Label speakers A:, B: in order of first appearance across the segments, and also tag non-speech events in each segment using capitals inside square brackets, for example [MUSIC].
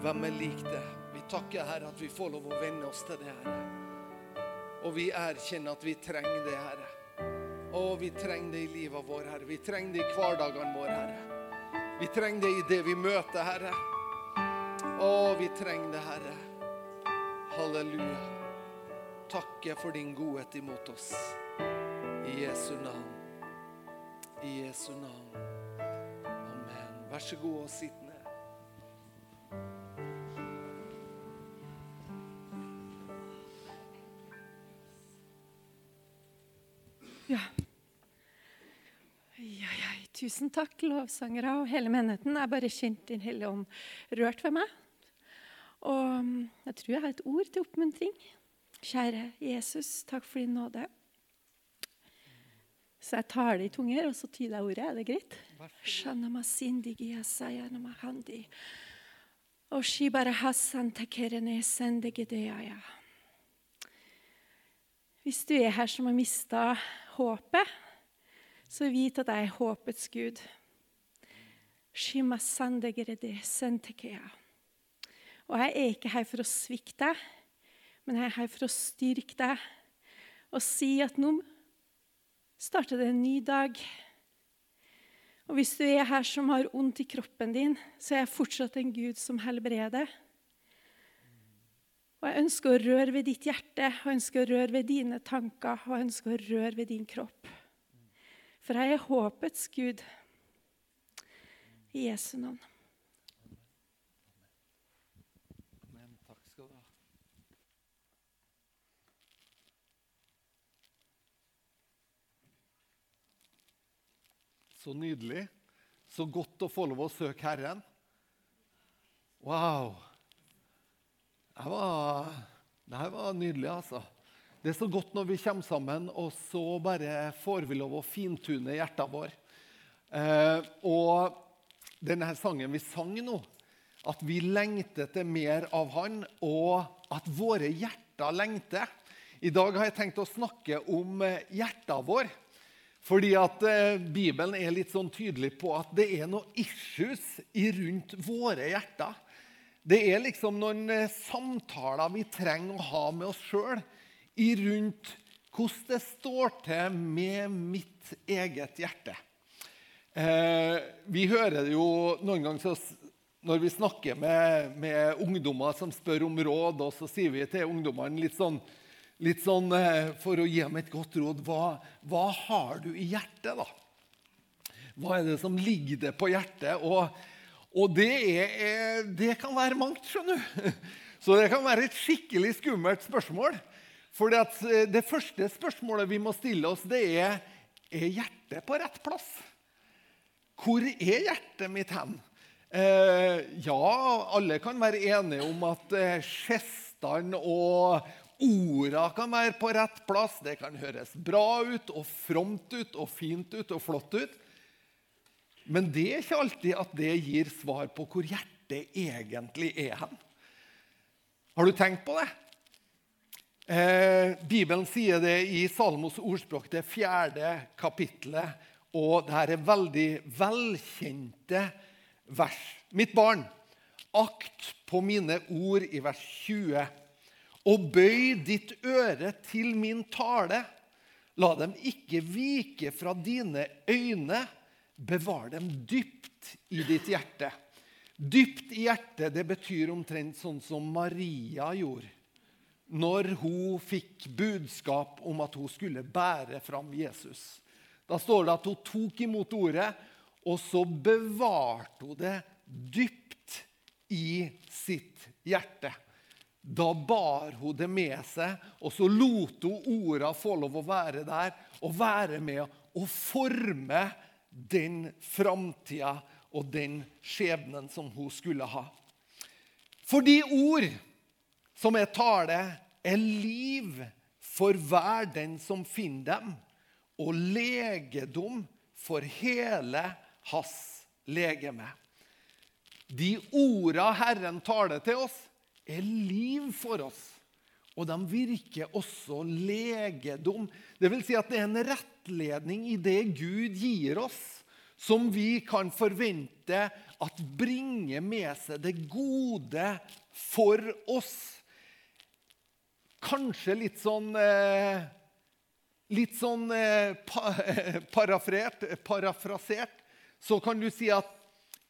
A: Hvem er lik det? Vi takker, Herre, at vi får lov å venne oss til det, Herre. Og vi erkjenner at vi trenger det, Herre. Å, vi trenger det i livet vårt, Herre. Vi trenger det i hverdagene våre, Herre. Vi trenger det i det vi møter, Herre. Å, vi trenger det, Herre. Halleluja. Takker for din godhet imot oss. I Jesu navn. I Jesu navn. Amen. Vær så god og sitt ned.
B: Tusen takk, lovsangere og hele menigheten. Jeg bare kjente Din hellige ånd rørt ved meg. Og mm, jeg tror jeg har et ord til oppmuntring. Kjære Jesus, takk for din nåde. Så jeg tar det i tunger, og så tyder jeg ordet. Er det greit? Hvis du er her som har mista håpet, så vit at jeg er håpets Gud. Og jeg er ikke her for å svikte deg, men jeg er her for å styrke deg og si at nå starter det en ny dag. Og hvis du er her som har vondt i kroppen din, så er jeg fortsatt en Gud som helbreder. Og jeg ønsker å røre ved ditt hjerte, og jeg ønsker å røre ved dine tanker og jeg ønsker å røre ved din kropp. For jeg er håpets Gud. I Jesu navn.
A: Amen. Takk skal du ha. Så nydelig. Så godt å få lov å søke Herren. Wow. Det her var, det var nydelig, altså. Det er så godt når vi kommer sammen, og så bare får vi lov å fintune hjertet vår. Eh, og denne sangen vi sang nå, at vi lengter etter mer av Han, og at våre hjerter lengter. I dag har jeg tenkt å snakke om eh, hjertet vår. Fordi at eh, Bibelen er litt sånn tydelig på at det er noen issues i rundt våre hjerter. Det er liksom noen eh, samtaler vi trenger å ha med oss sjøl rundt hvordan det står til med mitt eget hjerte. Eh, vi hører det jo noen ganger når vi snakker med, med, ungdommer som spør om råd, og så sier vi til ungdommene litt sånn, litt sånn eh, for å gi dem et godt råd hva, hva har du i hjertet, da? Hva er det som ligger det på hjertet? Og, og det, er, det, kan være mangt, skjønner du. [LAUGHS] Så det kan være et skikkelig skummelt spørsmål. For eh, det første spørsmålet vi må stille oss, det er er hjertet på rett plass. Hvor er hjertet mitt hen? Eh, ja, alle kan være enige om at eh, gestene og orda kan være på rett plass. Det kan høres bra ut og fromt ut og fint ut og flott ut. Men det er ikke alltid at det gir svar på hvor hjertet egentlig er hen. Har du tenkt på det? Eh, Bibelen sier det i Salmos ordspråk, det fjerde kapittelet. Og dette er veldig velkjente vers. Mitt barn, akt på mine ord i vers 20. Og bøy ditt øre til min tale. La dem ikke vike fra dine øyne. Bevar dem dypt i ditt hjerte. Dypt i hjertet, det betyr omtrent sånn som Maria gjorde når hun fikk budskap om at hun skulle bære fram Jesus. Da står det at hun tok imot ordet, og så bevarte hun det dypt i sitt hjerte. Da bar hun det med seg, og så lot hun orda få lov å være der og være med å forme den framtida og den skjebnen som hun skulle ha. Fordi ord som er tale, er liv for hver den som finner dem, og legedom for hele hans legeme. De orda Herren taler til oss, er liv for oss. Og de virker også legedom. Det vil si at det er en rettledning i det Gud gir oss, som vi kan forvente at bringer med seg det gode for oss. Kanskje litt sånn eh, Litt sånn eh, pa, [LAUGHS] parafrasert så kan du si at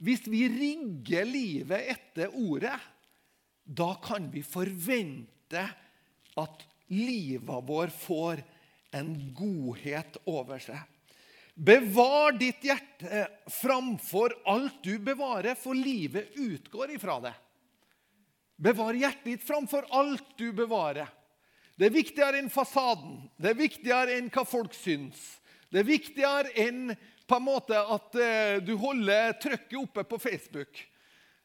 A: hvis vi rigger livet etter ordet, da kan vi forvente at livet vår får en godhet over seg. Bevar ditt hjerte framfor alt du bevarer, for livet utgår ifra det. Bevar hjertet ditt framfor alt du bevarer. Det er viktigere enn fasaden, det er viktigere enn hva folk syns. Det er viktigere enn på en måte at eh, du holder trykket oppe på Facebook.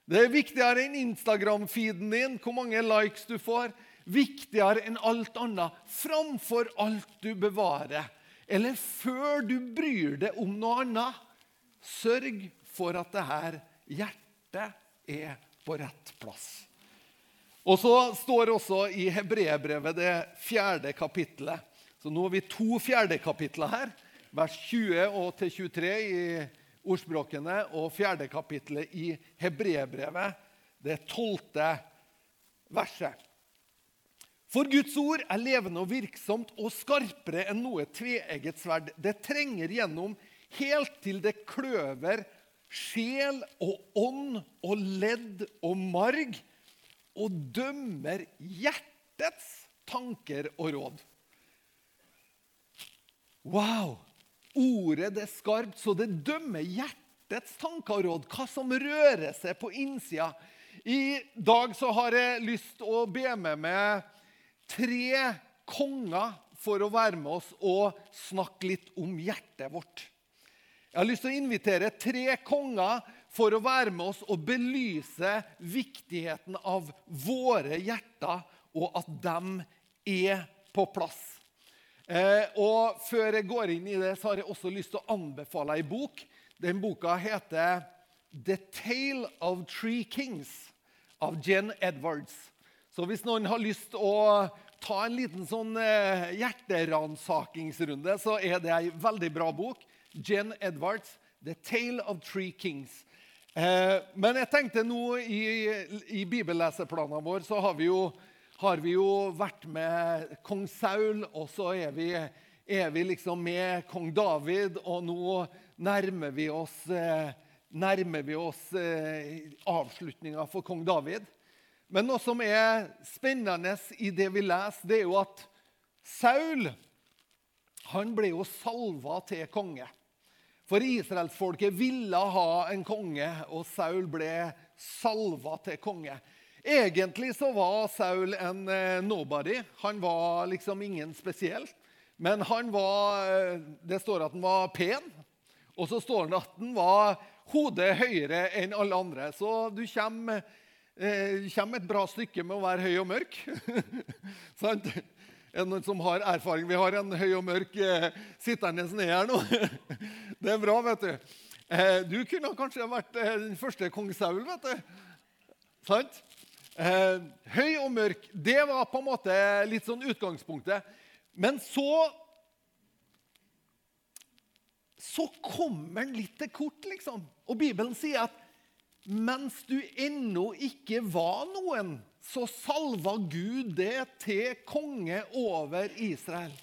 A: Det er viktigere enn Instagram-feeden din, hvor mange likes du får. Viktigere enn alt annet. Framfor alt du bevarer. Eller før du bryr deg om noe annet. Sørg for at det her hjertet er på rett plass. Og så står det også i Hebreerbrevet, det fjerde kapittelet. Så nå har vi to fjerde kapitler her. Vers 20 og til 23 i ordspråkene og fjerde kapittelet i Hebreerbrevet, det tolvte verset. For Guds ord er levende og virksomt og skarpere enn noe tveegget sverd. Det trenger gjennom helt til det kløver sjel og ånd og ledd og marg og dømmer hjertets tanker og råd. Wow! Ordet det er skarpt, så det dømmer hjertets tanker og råd. Hva som rører seg på innsida. I dag så har jeg lyst til å be med meg tre konger for å være med oss og snakke litt om hjertet vårt. Jeg har lyst til å invitere tre konger for å være med oss og belyse viktigheten av våre hjerter, og at de er på plass. Eh, og Før jeg går inn i det, så har jeg også lyst til å anbefale ei bok. Den boka heter 'The Tale of Three Kings' av Jen Edwards. Så hvis noen har lyst til å ta en liten sånn eh, hjerteransakingsrunde, så er det ei veldig bra bok. Jen Edwards, 'The Tale of Three Kings'. Eh, men jeg tenkte nå i, i bibelleseplanene våre så har vi, jo, har vi, jo, vært med kong Saul, og så er vi, er vi liksom med kong David, og nå nærmer vi oss, eh, oss eh, avslutninga for kong David. Men noe som er spennende i det vi leser, det er jo at Saul han ble jo salva til konge. For israelsfolket ville ha en konge, og Saul ble salva til konge. Egentlig så var Saul en eh, nobody. Han var liksom ingen spesiell. Men han var, eh, det står at han var pen, og så står det at han var hodet høyere enn alle andre. Så du kommer, eh, kommer et bra stykke med å være høy og mørk. [LAUGHS] Sant? Noen som har erfaring? Vi har en høy og mørk eh, sittende ned her nå. [LAUGHS] Det er bra, vet du. Eh, du kunne kanskje vært eh, den første kong Saul, vet du. Sant? Eh, høy og mørk, det var på en måte litt sånn utgangspunktet. Men så Så kommer han litt til kort, liksom. Og Bibelen sier at mens du ennå ikke var noen, så salva Gud det til konge over Israel.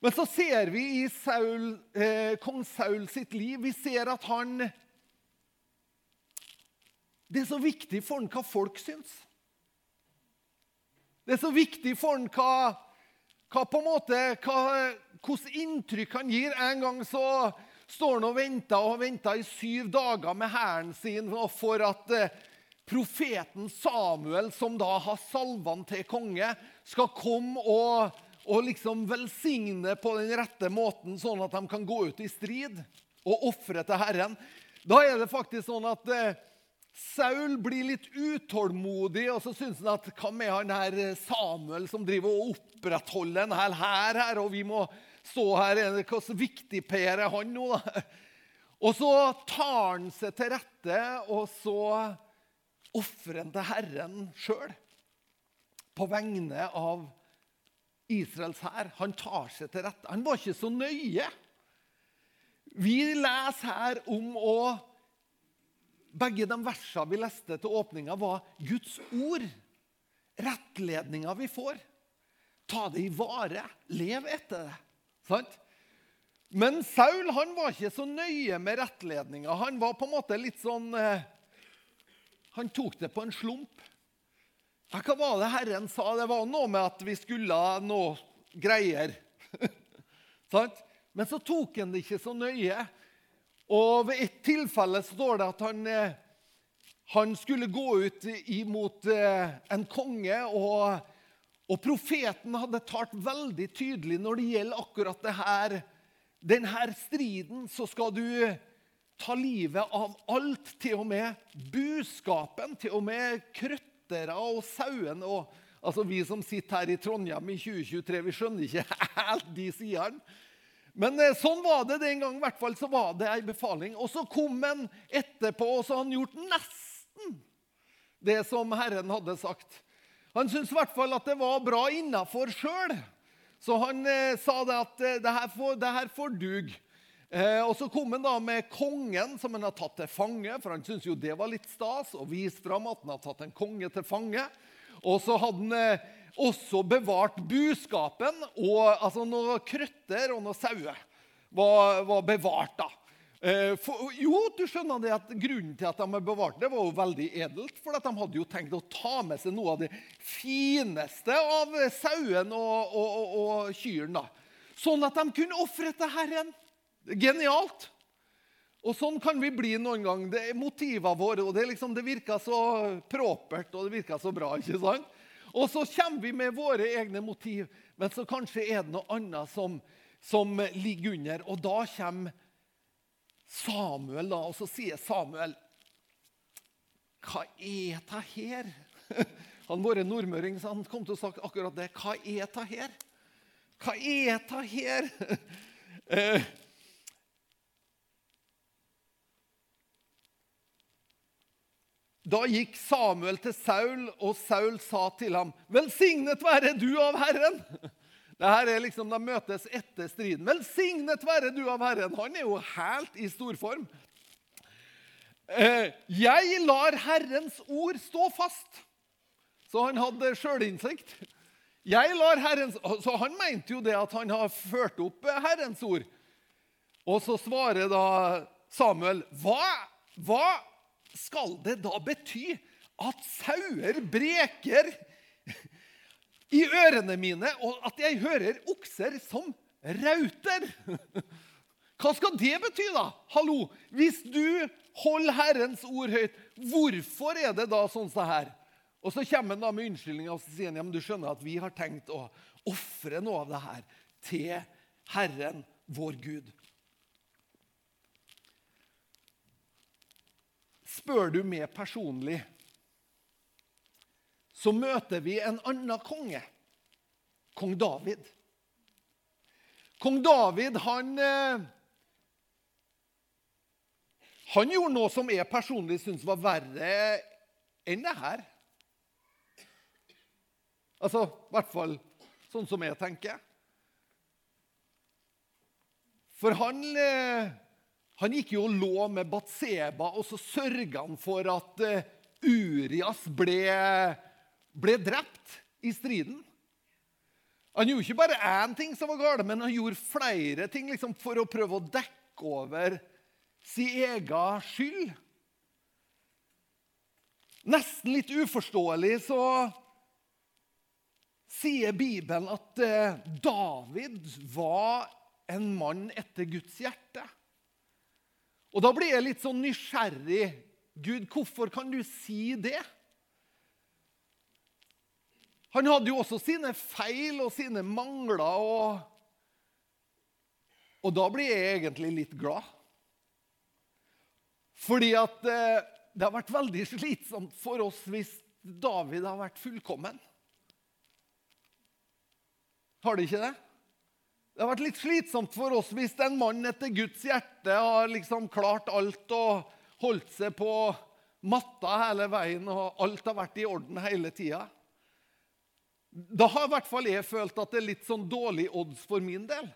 A: Men så ser vi i Saul, eh, kong Saul sitt liv vi ser at han Det er så viktig for han hva folk syns. Det er så viktig for han hva, hva på en måte, hva, hvordan inntrykk han gir. En gang så står han og venter og har venta i syv dager med hæren sin for at eh, profeten Samuel, som da har salvene til konge, skal komme og, og liksom velsigne på den rette måten, sånn at de kan gå ut i strid og ofre til Herren. Da er det faktisk sånn at eh, Saul blir litt utålmodig, og så syns han at hva med han her eh, Samuel som driver og opprettholder en hel hær her, og vi må stå her, hvor viktig Per er han nå, da? [LAUGHS] Og så tar han seg til rette, og så ofrer han til Herren sjøl. På vegne av Israels hær. Han tar seg til rette. Han var ikke så nøye. Vi leser her om å Begge de versene vi leste til åpninga, var Guds ord. Rettledninga vi får. Ta det i vare. Lev etter det. Sant? Men Saul han var ikke så nøye med rettledninga. Han var på en måte litt sånn eh, Han tok det på en slump. Ja, hva var det Herren sa? Det var noe med at vi skulle noe greier. [LAUGHS] Men så tok han det ikke så nøye. Og ved et tilfelle står det at han, eh, han skulle gå ut imot eh, en konge. Og, og profeten hadde talt veldig tydelig når det gjelder akkurat det her, denne striden. Så skal du ta livet av alt, til og med buskapen, til og med krøttere og sauen. og altså Vi som sitter her i Trondheim i 2023, vi skjønner ikke [LAUGHS] helt de sidene. Men eh, sånn var det den gang. I hvert fall så var det ei befaling. Og så kom han etterpå, og så har han gjort nesten det som Herren hadde sagt. Han syntes i hvert fall at det var bra innafor sjøl. Så han eh, sa det at eh, det her får, det får dug. Eh, og Så kom han da med kongen, som han har tatt til fange. For han syntes jo det var litt stas å vise fram at han har tatt en konge til fange. Og så hadde han eh, også bevart buskapen. og altså Noen krøtter og noen sauer var, var, bevart. da. Eh, for, jo, du skjønner det at Grunnen til at de har bevart det, var jo veldig edelt. For de hadde jo tenkt å ta med seg noe av det fineste av sauen og, og, og, og kyrne. Sånn at de kunne ofre til Herren. Genialt. Og sånn kan vi bli noen gang. Det er motivene våre, og det, liksom, det virker så propert og det virker så bra. ikke sant? Og så kommer vi med våre egne motiv, men så kanskje er det noe annet som, som ligger under. Og da kommer Samuel, da, og så sier Samuel Hva er det her? [LAUGHS] Han vært nordmøring, så han kom til å sagt akkurat det. Hva er det her? Hva er det her? [LAUGHS] Da gikk Samuel til Saul, og Saul sa til ham, 'Velsignet være du av Herren.' [LAUGHS] Dette er liksom, De møtes etter striden. 'Velsignet være du av Herren.' Han er jo helt i storform. Eh, 'Jeg lar Herrens ord stå fast.' Så han hadde sjølinnsikt. Jeg lar Herrens, Så han mente jo det at han har ført opp Herrens ord. Og så svarer da Samuel, 'Hva, hva skal det da bety at sauer breker i ørene mine, og at jeg hører okser som rauter? Hva skal det bety, da? Hallo, Hvis du holder Herrens ord høyt, hvorfor er det da sånn som her? Og Så kommer han da med unnskyldning og sier han, ja, men du skjønner at vi har tenkt å ofre noe av det her til Herren, vår Gud. Spør du meg personlig, så møter vi en annen konge. Kong David. Kong David, han eh, Han gjorde noe som jeg personlig syns var verre enn det her. Altså, i hvert fall sånn som jeg tenker. For han eh, han gikk jo og lå med Batseba, og så sørga han for at uh, Urias ble, ble, drept i striden. Han gjorde ikke bare én ting som var galt, men han gjorde flere ting liksom, for å prøve å dekke over sin egen skyld. Nesten litt uforståelig så sier Bibelen at uh, David var en mann etter Guds hjerte. Og da blir jeg litt sånn nysgjerrig. Gud, hvorfor kan du si det? Han hadde jo også sine feil og sine mangler, og, og da blir jeg egentlig litt glad. Fordi at eh, det har vært veldig slitsomt for oss hvis David har vært fullkommen. Har det ikke det? Det har vært litt slitsomt for oss hvis en mann etter Guds hjerte har liksom klart alt og holdt seg på matta hele veien, og alt har vært i orden hele tida. Da har i hvert fall jeg følt at det er litt sånn dårlig odds for min del.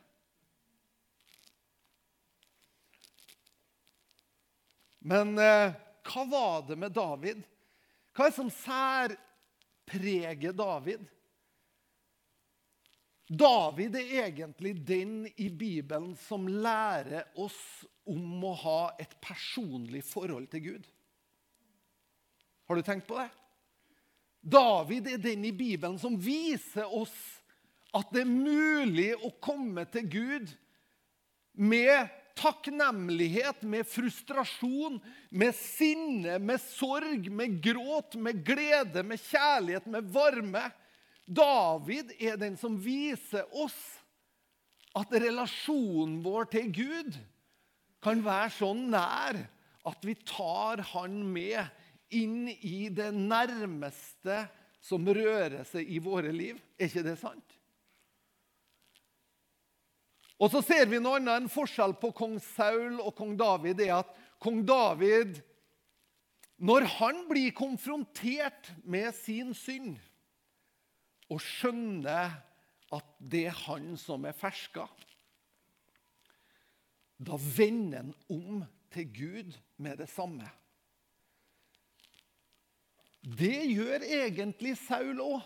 A: Men eh, hva var det med David? Hva er det som særpreger David? David er egentlig den i Bibelen som lærer oss om å ha et personlig forhold til Gud. Har du tenkt på det? David er den i Bibelen som viser oss at det er mulig å komme til Gud med takknemlighet, med frustrasjon, med sinne, med sorg, med gråt, med glede, med kjærlighet, med varme. David er den som viser oss at relasjonen vår til Gud kan være så nær at vi tar han med inn i det nærmeste som rører seg i våre liv. Er ikke det sant? Og så ser vi noe annet. En forskjell på kong Saul og kong David er at kong David, når han blir konfrontert med sin synd og skjønner at det er han som er ferska, da vender han om til Gud med det samme. Det gjør egentlig Saul òg.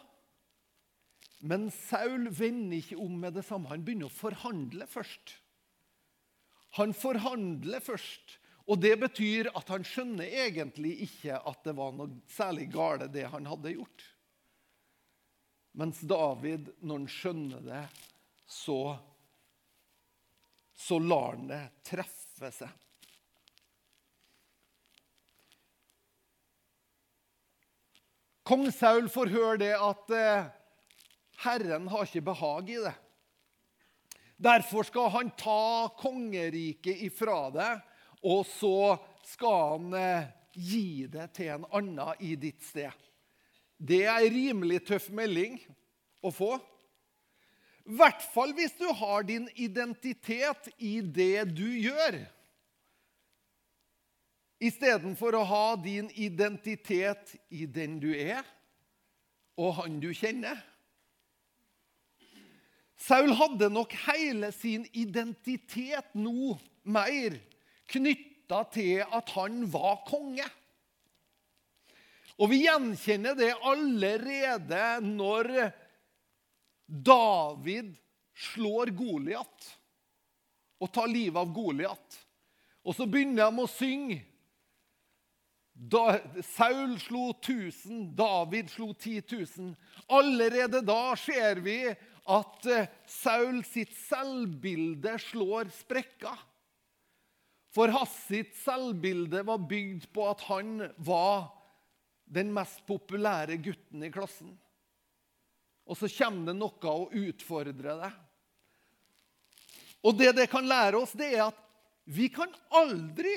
A: Men Saul vender ikke om med det samme. Han begynner å forhandle først. Han forhandler først. Og det betyr at han skjønner egentlig ikke at det var noe særlig gale, det han hadde gjort. Mens David, når han skjønner det, så, så lar han det treffe seg. Kong Saul får høre det at eh, Herren har ikke behag i det. Derfor skal han ta kongeriket ifra deg, og så skal han eh, gi det til en annen i ditt sted. Det er ei rimelig tøff melding å få. I hvert fall hvis du har din identitet i det du gjør. Istedenfor å ha din identitet i den du er, og han du kjenner. Saul hadde nok hele sin identitet nå mer knytta til at han var konge. Og vi gjenkjenner det allerede når David slår Goliat og tar livet av Goliat. Og så begynner de å synge da, Saul slo 1000, David slo 10 000. Allerede da ser vi at eh, Saul sitt selvbilde slår sprekker. For hans sitt selvbilde var bygd på at han var den mest populære gutten i klassen. Og så kommer det noe å utfordre deg. Og det det kan lære oss, det er at vi kan aldri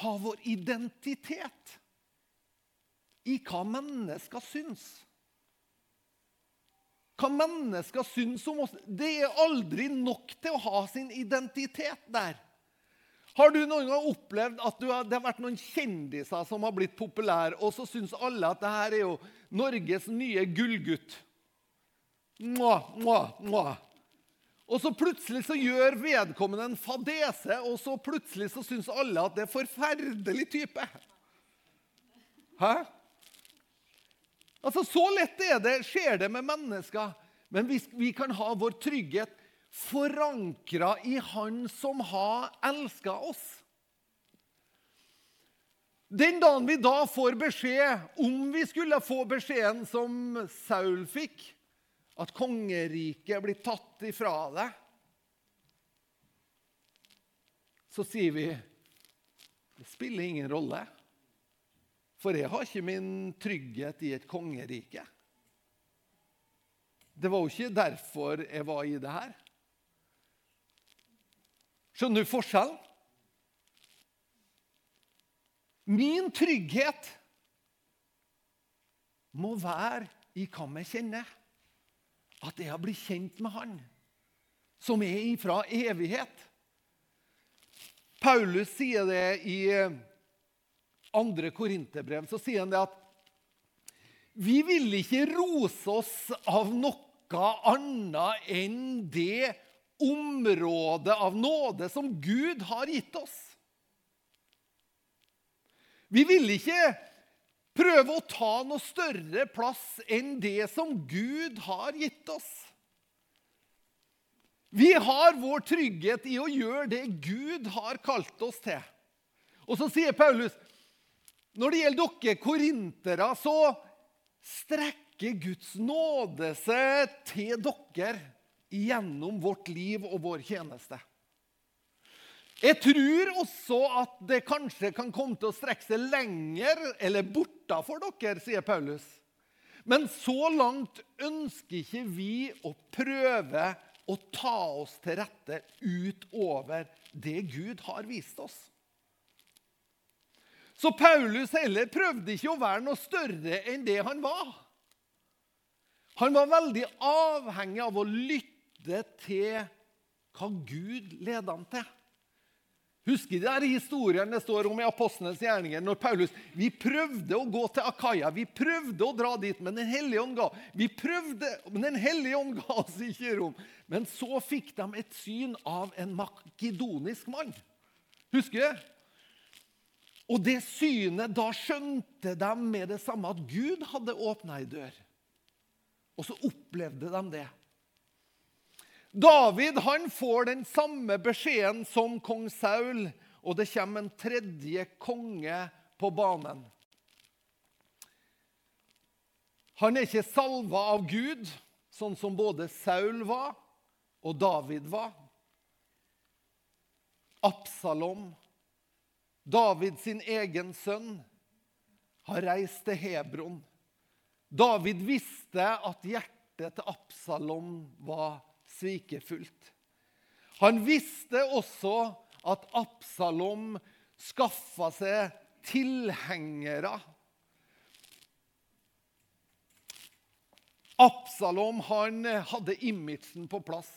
A: ha vår identitet i hva mennesker syns. Hva mennesker syns om oss. Det er aldri nok til å ha sin identitet der. Har du noen gang opplevd at har, det har vært noen kjendiser som har blitt populære, og så syns alle at det her er jo Norges nye gullgutt? Mwah, mwah, mwah. Og så plutselig så gjør vedkommende en fadese, og så plutselig så syns alle at det er forferdelig type. Hæ? Altså, Så lett er det, skjer det med mennesker. Men hvis vi kan ha vår trygghet forankra i Han som har elska oss Den dagen vi da får beskjed, om vi skulle få beskjeden som Saul fikk, at kongeriket blir tatt ifra deg, så sier vi det spiller ingen rolle. For jeg har ikke min trygghet i et kongerike. Det var jo ikke derfor jeg var i det her. Skjønner du forskjellen? Min trygghet må være i hva vi kjenner at jeg har blitt kjent med Han, som er ifra evighet. Paulus sier det i eh, andre korinterbrev. Så sier han det at vi vil ikke rose oss av noe annet enn det området av nåde som Gud har gitt oss. Vi vil ikke prøve å ta noe større plass enn det som Gud har gitt oss. Vi har vår trygghet i å gjøre det Gud har kalt oss til. Og så sier Paulus når det gjelder dere korintere, så strekker Guds nåde seg til dere gjennom vårt liv og vår tjeneste. Jeg tror også at det kanskje kan komme til å strekke seg lenger eller bortafor dere, sier Paulus. Men så langt ønsker ikke vi å prøve å ta oss til rette utover det Gud har vist oss. Så Paulus heller prøvde ikke å være noe større enn det han var. Han var veldig avhengig av å lytte til hva Gud leder ham til. Husker de der historien det står om i Apostlenes gjerninger? når Paulus, Vi prøvde å gå til Akaya, vi prøvde å dra dit, men Den hellige ånd ga vi prøvde, men den hellige ånd ga oss ikke rom. Men så fikk de et syn av en makedonisk mann. Husker du? Og det synet, da skjønte de med det samme at Gud hadde åpna ei dør. Og så opplevde de det. David han får den samme beskjeden som kong Saul, og det kommer en tredje konge på banen. Han er ikke salva av Gud, sånn som både Saul var og David var. Absalom David sin egen sønn har reist til Hebron. David visste at hjertet til Absalom var svikefullt. Han visste også at Absalom skaffa seg tilhengere. Absalom han hadde imagen på plass.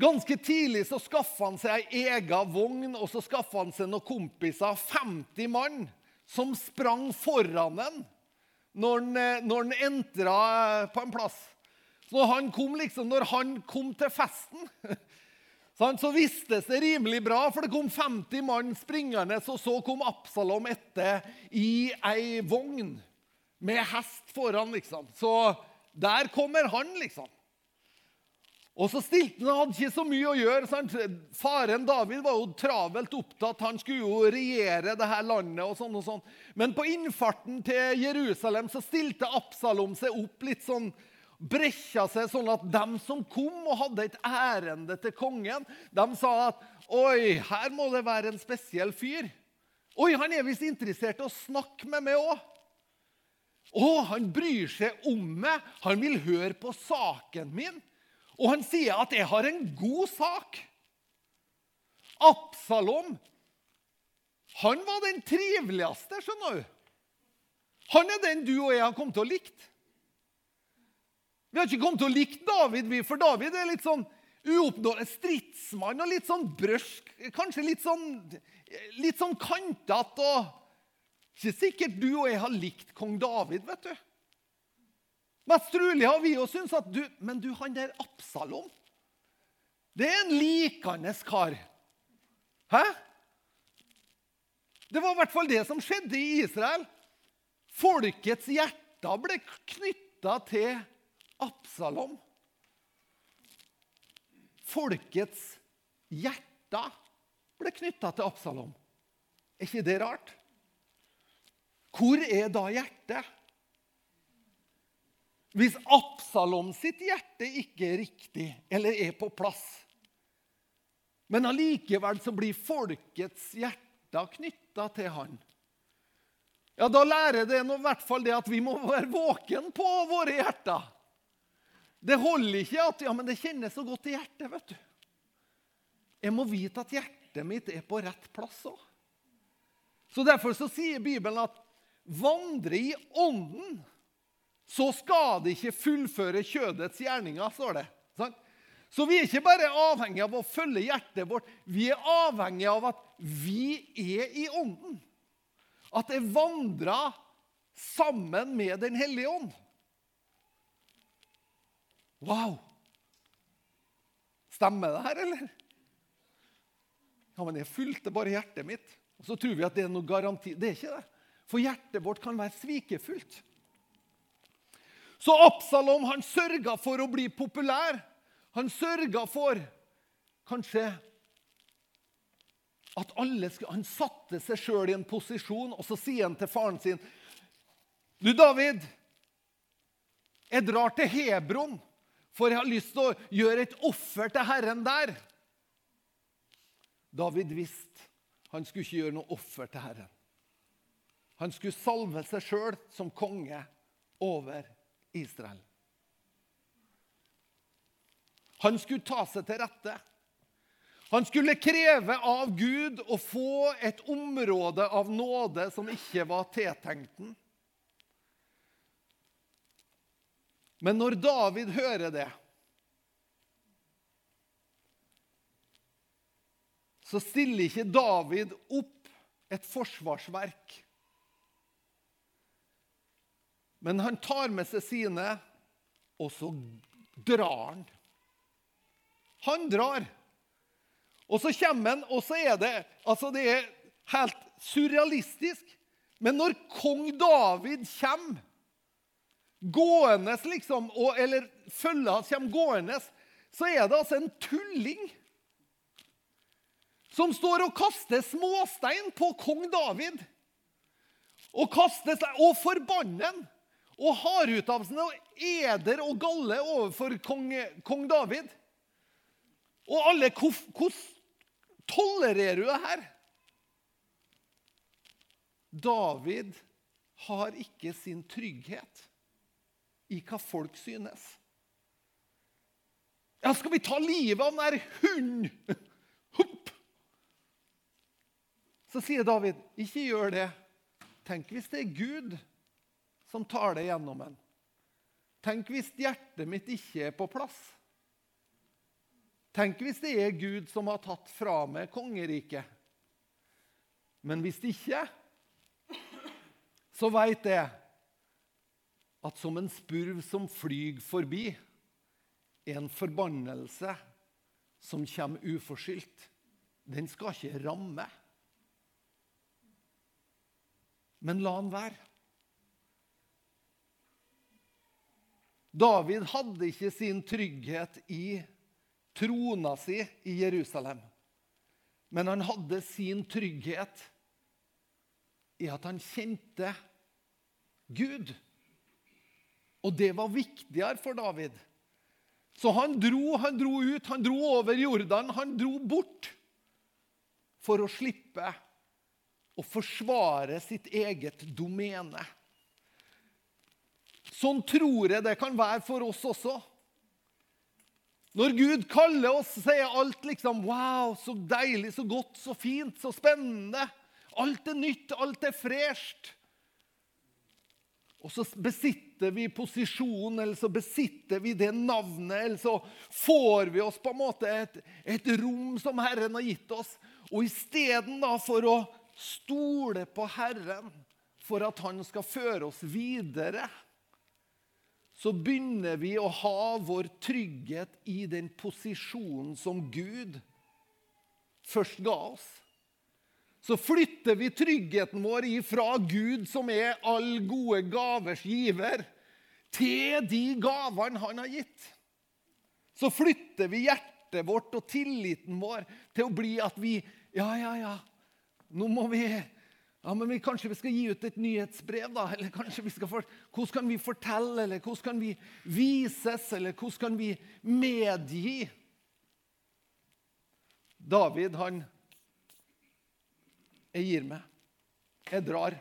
A: Ganske tidlig så skaffa han seg ei ega vogn og så skaffa han seg noen kompiser, 50 mann, som sprang foran den når han, eh, entra på en plass. Så når han kom, liksom, når han kom til festen, [LAUGHS] så vistes det rimelig bra, for det kom 50 mann springende, og så kom Absalom etter i ei vogn med hest foran, liksom. Så der kommer han, liksom. Og så stilte han, hadde ikke så mye å gjøre. Sant? Faren David var jo travelt opptatt. Han skulle jo regjere det her landet. og sånn og sånn. Men på innfarten til Jerusalem så stilte Absalom seg opp litt sånn brekka seg sånn at de som kom og hadde et ærende til kongen, de sa at Oi, her må det være en spesiell fyr. Oi, han er visst interessert i å snakke med meg òg. Å, han bryr seg om meg. Han vil høre på saken min. Og han sier at 'jeg har en god sak'. Absalom han var den triveligste, skjønner du. Han er den du og jeg har kommet til å likt. Vi har ikke kommet til å like David, for David er litt sånn uoppnåelig stridsmann og litt sånn brøsk. Kanskje litt sånn, litt sånn kantete. og Ikke sikkert du og jeg har likt kong David, vet du. Mest trolig har vi jo syntes at du, Men du, han der Absalom Det er en likende kar. Hæ? Det var i hvert fall det som skjedde i Israel. Folkets hjerter ble knytta til Absalom. Folkets hjerter ble knytta til Absalom. Er ikke det rart? Hvor er da hjertet? Hvis Absalom sitt hjerte ikke er riktig eller er på plass, men allikevel så blir folkets hjerter knytta til han, ja, da lærer det i hvert fall det at vi må være våken på våre hjerter. Det holder ikke at ja, men det kjennes så godt i hjertet. vet du. Jeg må vite at hjertet mitt er på rett plass òg. Så Derfor så sier Bibelen at vandre i ånden så skal det ikke fullføre kjødets gjerninger, står det. Så vi er ikke bare avhengig av å følge hjertet vårt, vi er avhengig av at vi er i ånden. At jeg vandrer sammen med Den hellige ånd. Wow! Stemmer det her, eller? Ja, men jeg fulgte bare hjertet mitt. Og så tror vi at det er noe garanti. Det er ikke det. For hjertet vårt kan være svikefullt. Så Absalom han sørga for å bli populær. Han sørga for kanskje at alle skulle, Han satte seg sjøl i en posisjon, og så sier han til faren sin Du, David, jeg drar til Hebron, for jeg har lyst til å gjøre et offer til Herren der. David visste han skulle ikke gjøre noe offer til Herren. Han skulle salve seg sjøl som konge over Israel. Han skulle ta seg til rette. Han skulle kreve av Gud å få et område av nåde som ikke var tiltenkt den. Men når David hører det, så stiller ikke David opp et forsvarsverk. Men han tar med seg sine, og så drar han. Han drar. Og så kommer han, og så er det altså det er helt surrealistisk. Men når kong David kommer gående, liksom, og, eller følget hans kommer gående, så er det altså en tulling som står og kaster småstein på kong David. Og kaster og forbanner ham Og har ut eder og galle overfor kong, kong David. Og alle Hvordan tolererer du det her? David har ikke sin trygghet i hva folk synes. Ja, skal vi ta livet av den der hunden? [LAUGHS] Hopp! Så sier David, ikke gjør det. Tenk hvis det er Gud som tar det gjennom en. Tenk hvis hjertet mitt ikke er på plass. Tenk hvis det er Gud som har tatt fra meg kongeriket. Men hvis det ikke, så veit jeg at som en spurv som flyr forbi, en forbannelse som kommer uforskyldt. Den skal ikke ramme. Men la han være. David hadde ikke sin trygghet i trona si i Jerusalem. Men han hadde sin trygghet i at han kjente Gud. Og det var viktigere for David. Så han dro, han dro ut, han dro over Jordan, han dro bort for å slippe å forsvare sitt eget domene. Sånn tror jeg det kan være for oss også. Når Gud kaller oss, så er alt liksom Wow, så deilig, så godt, så fint, så spennende. Alt er nytt, alt er fresht. Og så besitter vi posisjonen, eller så besitter vi det navnet, eller så får vi oss på en måte et, et rom som Herren har gitt oss. Og isteden for å stole på Herren for at han skal føre oss videre, så begynner vi å ha vår trygghet i den posisjonen som Gud først ga oss. Så flytter vi tryggheten vår ifra Gud, som er all gode gavers giver, til de gavene han har gitt. Så flytter vi hjertet vårt og tilliten vår til å bli at vi Ja, ja, ja. Nå må vi ja, men vi, Kanskje vi skal gi ut et nyhetsbrev, da? Eller kanskje vi skal for, Hvordan kan vi fortelle, eller hvordan kan vi vises, eller hvordan kan vi medgi? David, han Jeg gir meg. Jeg drar.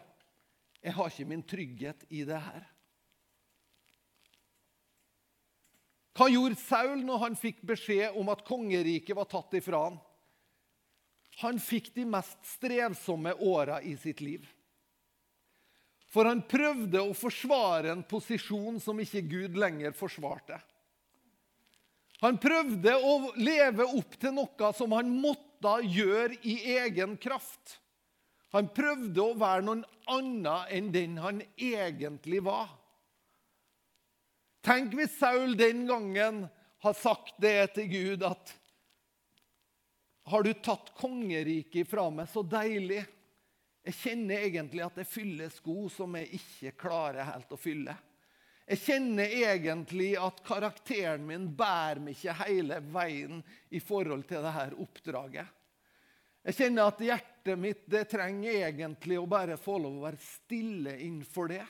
A: Jeg har ikke min trygghet i det her. Hva gjorde Saul når han fikk beskjed om at kongeriket var tatt ifra han? Han fikk de mest strevsomme åra i sitt liv. For han prøvde å forsvare en posisjon som ikke Gud lenger forsvarte. Han prøvde å leve opp til noe som han måtte gjøre i egen kraft. Han prøvde å være noen annen enn den han egentlig var. Tenk hvis Saul den gangen har sagt det til Gud at har du tatt kongeriket ifra meg? Så deilig. Jeg kjenner egentlig at jeg fyller sko som jeg ikke klarer helt å fylle. Jeg kjenner egentlig at karakteren min bærer meg ikke hele veien i forhold til dette oppdraget. Jeg kjenner at hjertet mitt det trenger egentlig å bare få lov å være stille innenfor det.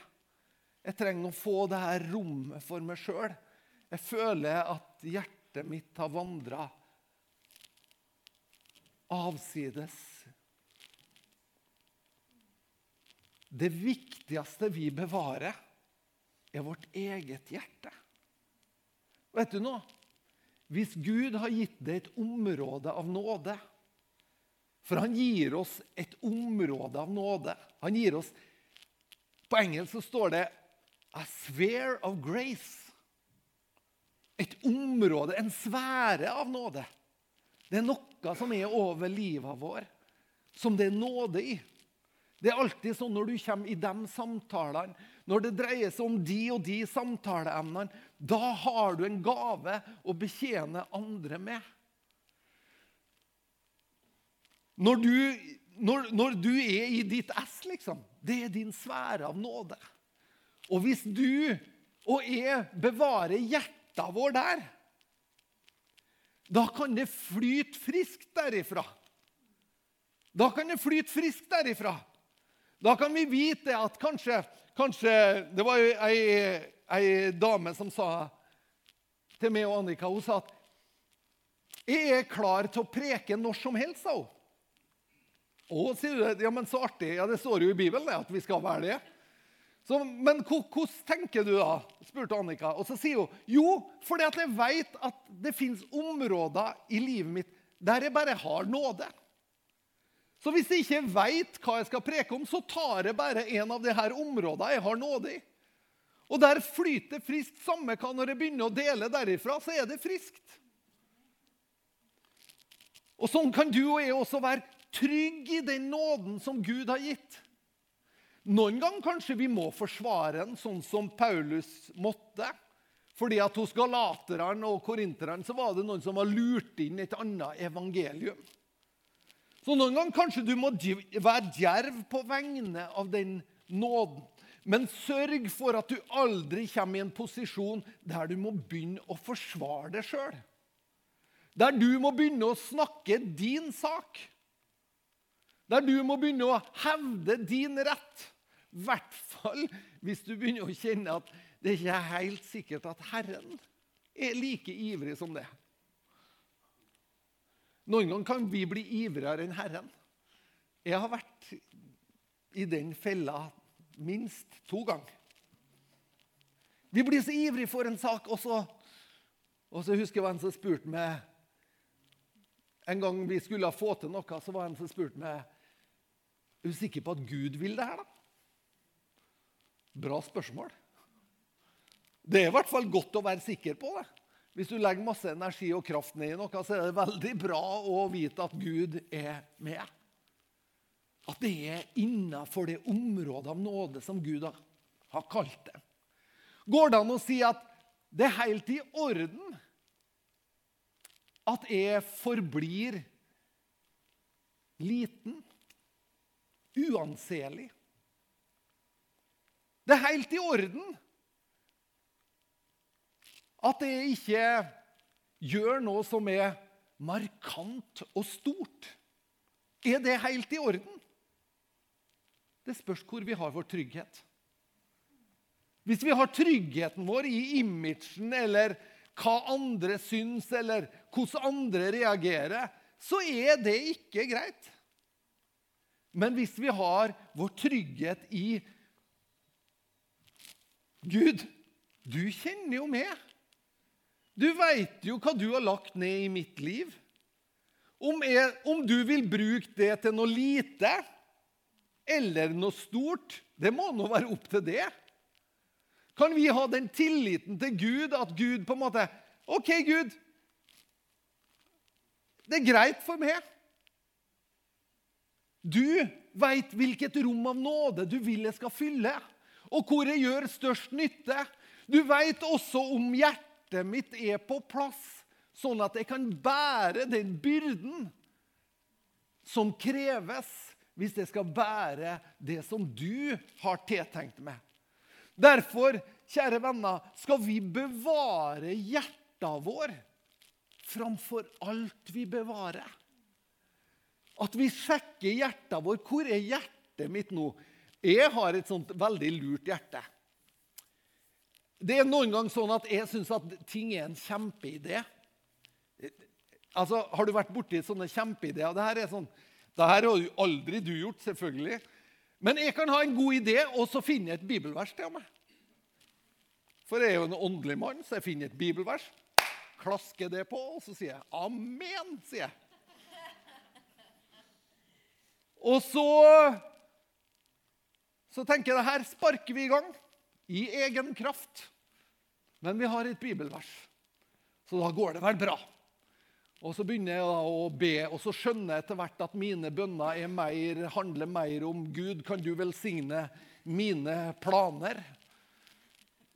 A: Jeg trenger å få det her rommet for meg sjøl. Jeg føler at hjertet mitt har vandra avsides. Det viktigste vi bevarer, er vårt eget hjerte. Vet du noe? Hvis Gud har gitt deg et område av nåde For han gir oss et område av nåde. Han gir oss På engelsk så står det 'a sphere of grace'. Et område, en sfære av nåde. Det er noe som er over livet vår, som det er nåde i. Det er alltid sånn når du kommer i de samtalene, når det dreier seg om de og de samtaleemnene, da har du en gave å betjene andre med. Når du, når, når du er i ditt ess, liksom, det er din sfære av nåde. Og hvis du og jeg bevarer hjertet vår der, da kan det flyte friskt derifra. Da kan det flyte friskt derifra. Da kan vi vite at kanskje, kanskje Det var jo ei, ei, dame som sa til meg og Annika Hun sa at 'Jeg er klar til å preke når som helst', sa hun. Å, sier du Ja, men så artig. Ja, Det står jo i Bibelen at vi skal være det. Så, men hvordan tenker du da? spurte Annika. Og så sier hun jo, fordi at jeg vet at det fins områder i livet mitt der jeg bare har nåde. Så hvis jeg ikke veit hva jeg skal preke om, så tar jeg bare en av de her områdene jeg har nåde i. Og der flyter friskt. Samme hva når jeg begynner å dele derifra, så er det friskt. Og sånn kan du og jeg også være trygg i den nåden som Gud har gitt. Noen ganger kanskje vi må forsvare den, sånn som Paulus måtte. Fordi at hos galaterne og korinterne så var det noen som var lurt inn et annet evangelium. Så noen ganger kanskje du må være djerv på vegne av den nåden. Men sørg for at du aldri kommer i en posisjon der du må begynne å forsvare deg sjøl. Der du må begynne å snakke din sak. Der du må begynne å hevde din rett. I hvert fall hvis du begynner å kjenne at det ikke er helt sikkert at Herren er like ivrig som det. Noen ganger kan vi bli ivrigere enn Herren. Jeg har vært i den fella minst to ganger. Vi blir så ivrige for en sak, og så, og så husker jeg en som spurte meg En gang vi skulle få til noe, så var det en som spurte meg Er du sikker på at Gud vil det her, da? Bra spørsmål. Det er i hvert fall godt å være sikker på det. Hvis du legger masse energi og kraft ned i noe, så er det veldig bra å vite at Gud er med. At det er innafor det området av nåde som Gud har kalt det. Går det an å si at det er helt i orden at jeg forblir liten, uanselig? Det er helt i orden at jeg ikke gjør noe som er markant og stort. Er det helt i orden? Det spørs hvor vi har vår trygghet. Hvis vi har tryggheten vår i imagen eller hva andre syns, eller hvordan andre reagerer, så er det ikke greit. Men hvis vi har vår trygghet i Gud, du kjenner jo meg. Du veit jo hva du har lagt ned i mitt liv. Om, jeg, om, du vil bruke det til noe lite eller noe stort, det må nå være opp til det. Kan vi ha den tilliten til Gud at Gud på en måte OK, Gud. Det er greit for meg. Du veit hvilket rom av nåde du vil jeg skal fylle, og hvor jeg gjør størst nytte. Du veit også om hjertet mitt er på plass, sånn at jeg kan bære den byrden som kreves hvis jeg skal bære det som du har tiltenkt meg. Derfor, kjære venner, skal vi bevare hjertet vår framfor alt vi bevarer. At vi sjekker hjertet vår. Hvor er hjertet mitt nå? Jeg har et sånt veldig lurt hjerte. Det er noen ganger sånn at jeg syns at ting er en kjempeidé. Altså, Har du vært borti sånne kjempeideer? Det her er sånn, det her har jo aldri du gjort, selvfølgelig. Men jeg kan ha en god idé, og så finne et bibelvers til meg. For jeg er jo en åndelig mann, så jeg finner et bibelvers, klasker det på, og så sier jeg 'amen'. sier jeg. Og så, så tenker jeg her sparker vi i gang i egen kraft. Men vi har et bibelvers, så da går det vel bra. Og Så begynner jeg å be, og så skjønner jeg etter hvert at mine bønner mer, handler mer om Gud, kan du velsigne mine planer,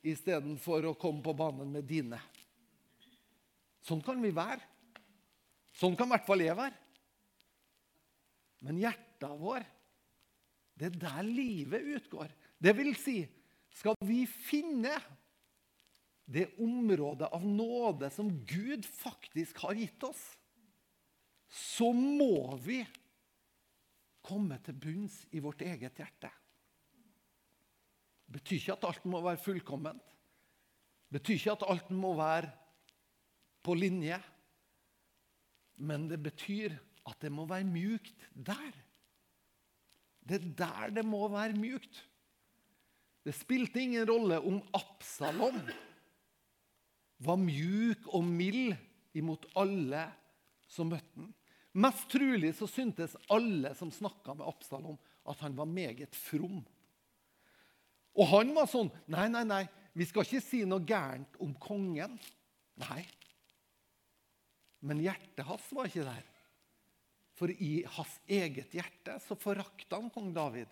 A: istedenfor å komme på banen med dine. Sånn kan vi være. Sånn kan i hvert fall jeg være. Men hjertet vår, det er der livet utgår. Det vil si, skal vi finne det området av nåde som Gud faktisk har gitt oss, så må vi komme til bunns i vårt eget hjerte. Det betyr ikke at alt må være fullkomment. Det betyr ikke at alt må være på linje. Men det betyr at det må være mjukt der. Det er der det må være mjukt. Det spilte ingen rolle om Absalom var mjuk og mild imot alle som møtte ham. Mest trolig så syntes alle som snakka med Absalom, at han var meget from. Og han var sånn Nei, nei, nei, vi skal ikke si noe gærent om kongen. Nei. Men hjertet hans var ikke der. For i hans eget hjerte så forakta han kong David.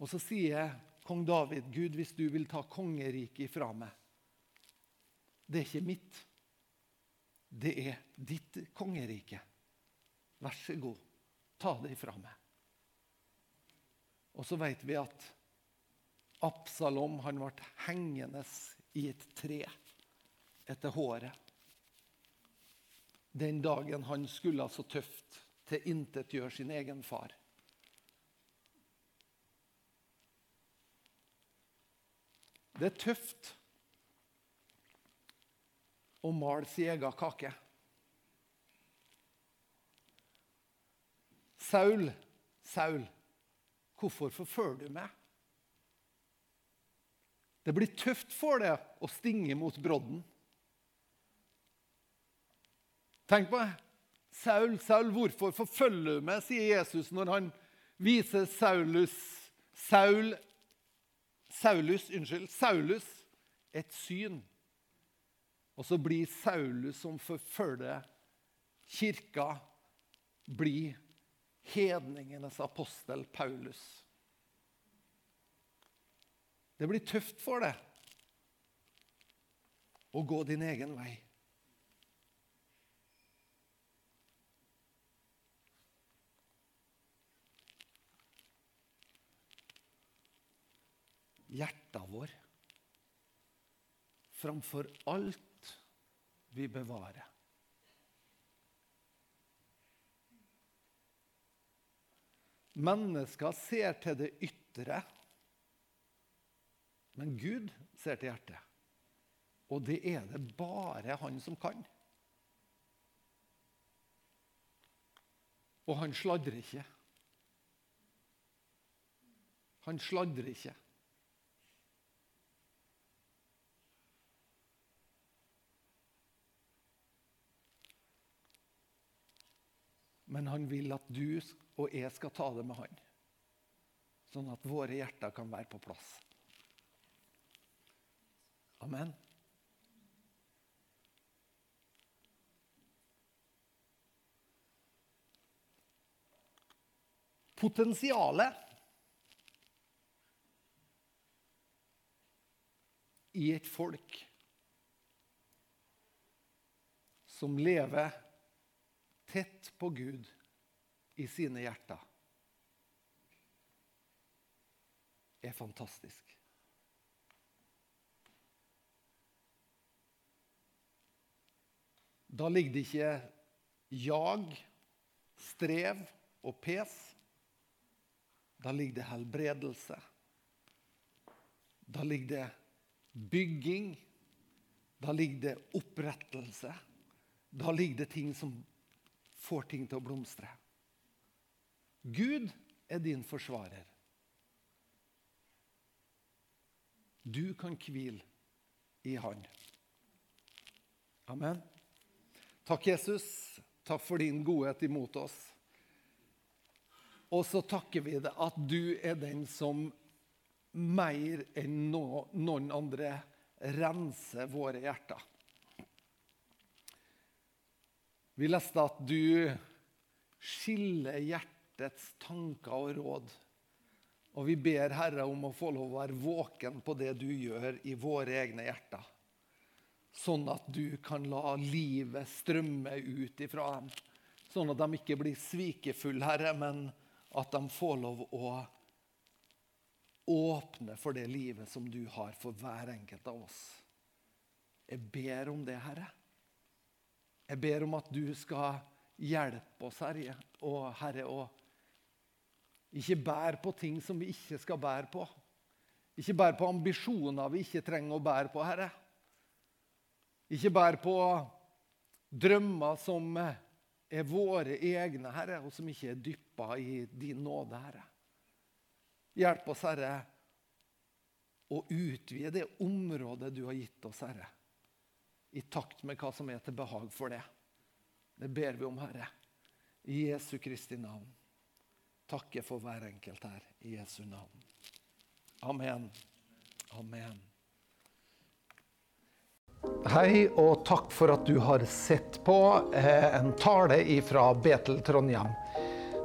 A: Og så sier kong David, 'Gud, hvis du vil ta kongeriket ifra meg' Det er ikke mitt. Det er ditt kongerike. Vær så god, ta det ifra meg. Og så vet vi at Absalom han ble hengende i et tre etter håret. Den dagen han skulle så tøft tilintetgjøre sin egen far. Det er tøft å male sin egen kake. Saul, Saul, hvorfor forfølger du meg? Det blir tøft for deg å stinge mot brodden. Tenk på det. Saul, Saul, hvorfor forfølger du meg, sier Jesus når han viser Saulus Saul Saulus, unnskyld, Saulus et syn. Og så blir Saulus som forfølger kirka, blir hedningenes apostel Paulus. Det blir tøft for deg å gå din egen vei. Hjertet vår framfor alt vi bevarer. Mennesker ser til det ytre, men Gud ser til hjertet. Og det er det bare han som kan. Og han sladrer ikke. Han sladrer ikke. Men han vil at du og jeg skal ta det med han. Sånn at våre hjerter kan være på plass. Amen. Potensialet i et folk som lever tett på Gud i sine hjerter, er fantastisk. Da ligger det ikke jag, strev og pes. Da ligger det helbredelse. Da ligger det bygging. Da ligger det opprettelse. Da ligger det ting som får ting til å blomstre. Gud er din forsvarer. Du kan hvile i Han. Amen. Takk, Jesus. Takk for din godhet imot oss. Og så takker vi deg at du er den som mer enn noen andre renser våre hjerter. Vi leste at du skiller hjertets tanker og råd. Og vi ber Herre om å få lov å være våken på det du gjør i våre egne hjerter. Sånn at du kan la livet strømme ut ifra dem. Sånn at de ikke blir svikefulle, Herre, men at de får lov å åpne for det livet som du har for hver enkelt av oss. Jeg ber om det, Herre. Jeg ber om at du skal hjelpe oss, Herre, og Herre, å ikke bære på ting som vi ikke skal bære på. Ikke bære på ambisjoner vi ikke trenger å bære på, Herre. Ikke bære på drømmer som er våre egne, Herre, og som ikke er dyppa i din nåde, Herre. Hjelp oss, Herre, å utvide det området du har gitt oss, Herre, i takt med hva som er til behag for det. Det ber vi om, Herre, i Jesu Kristi navn. Takke for hver enkelt her, i Jesu navn. Amen. Amen. Hei, og takk for at du har sett på eh, en tale fra Betel Trondheim.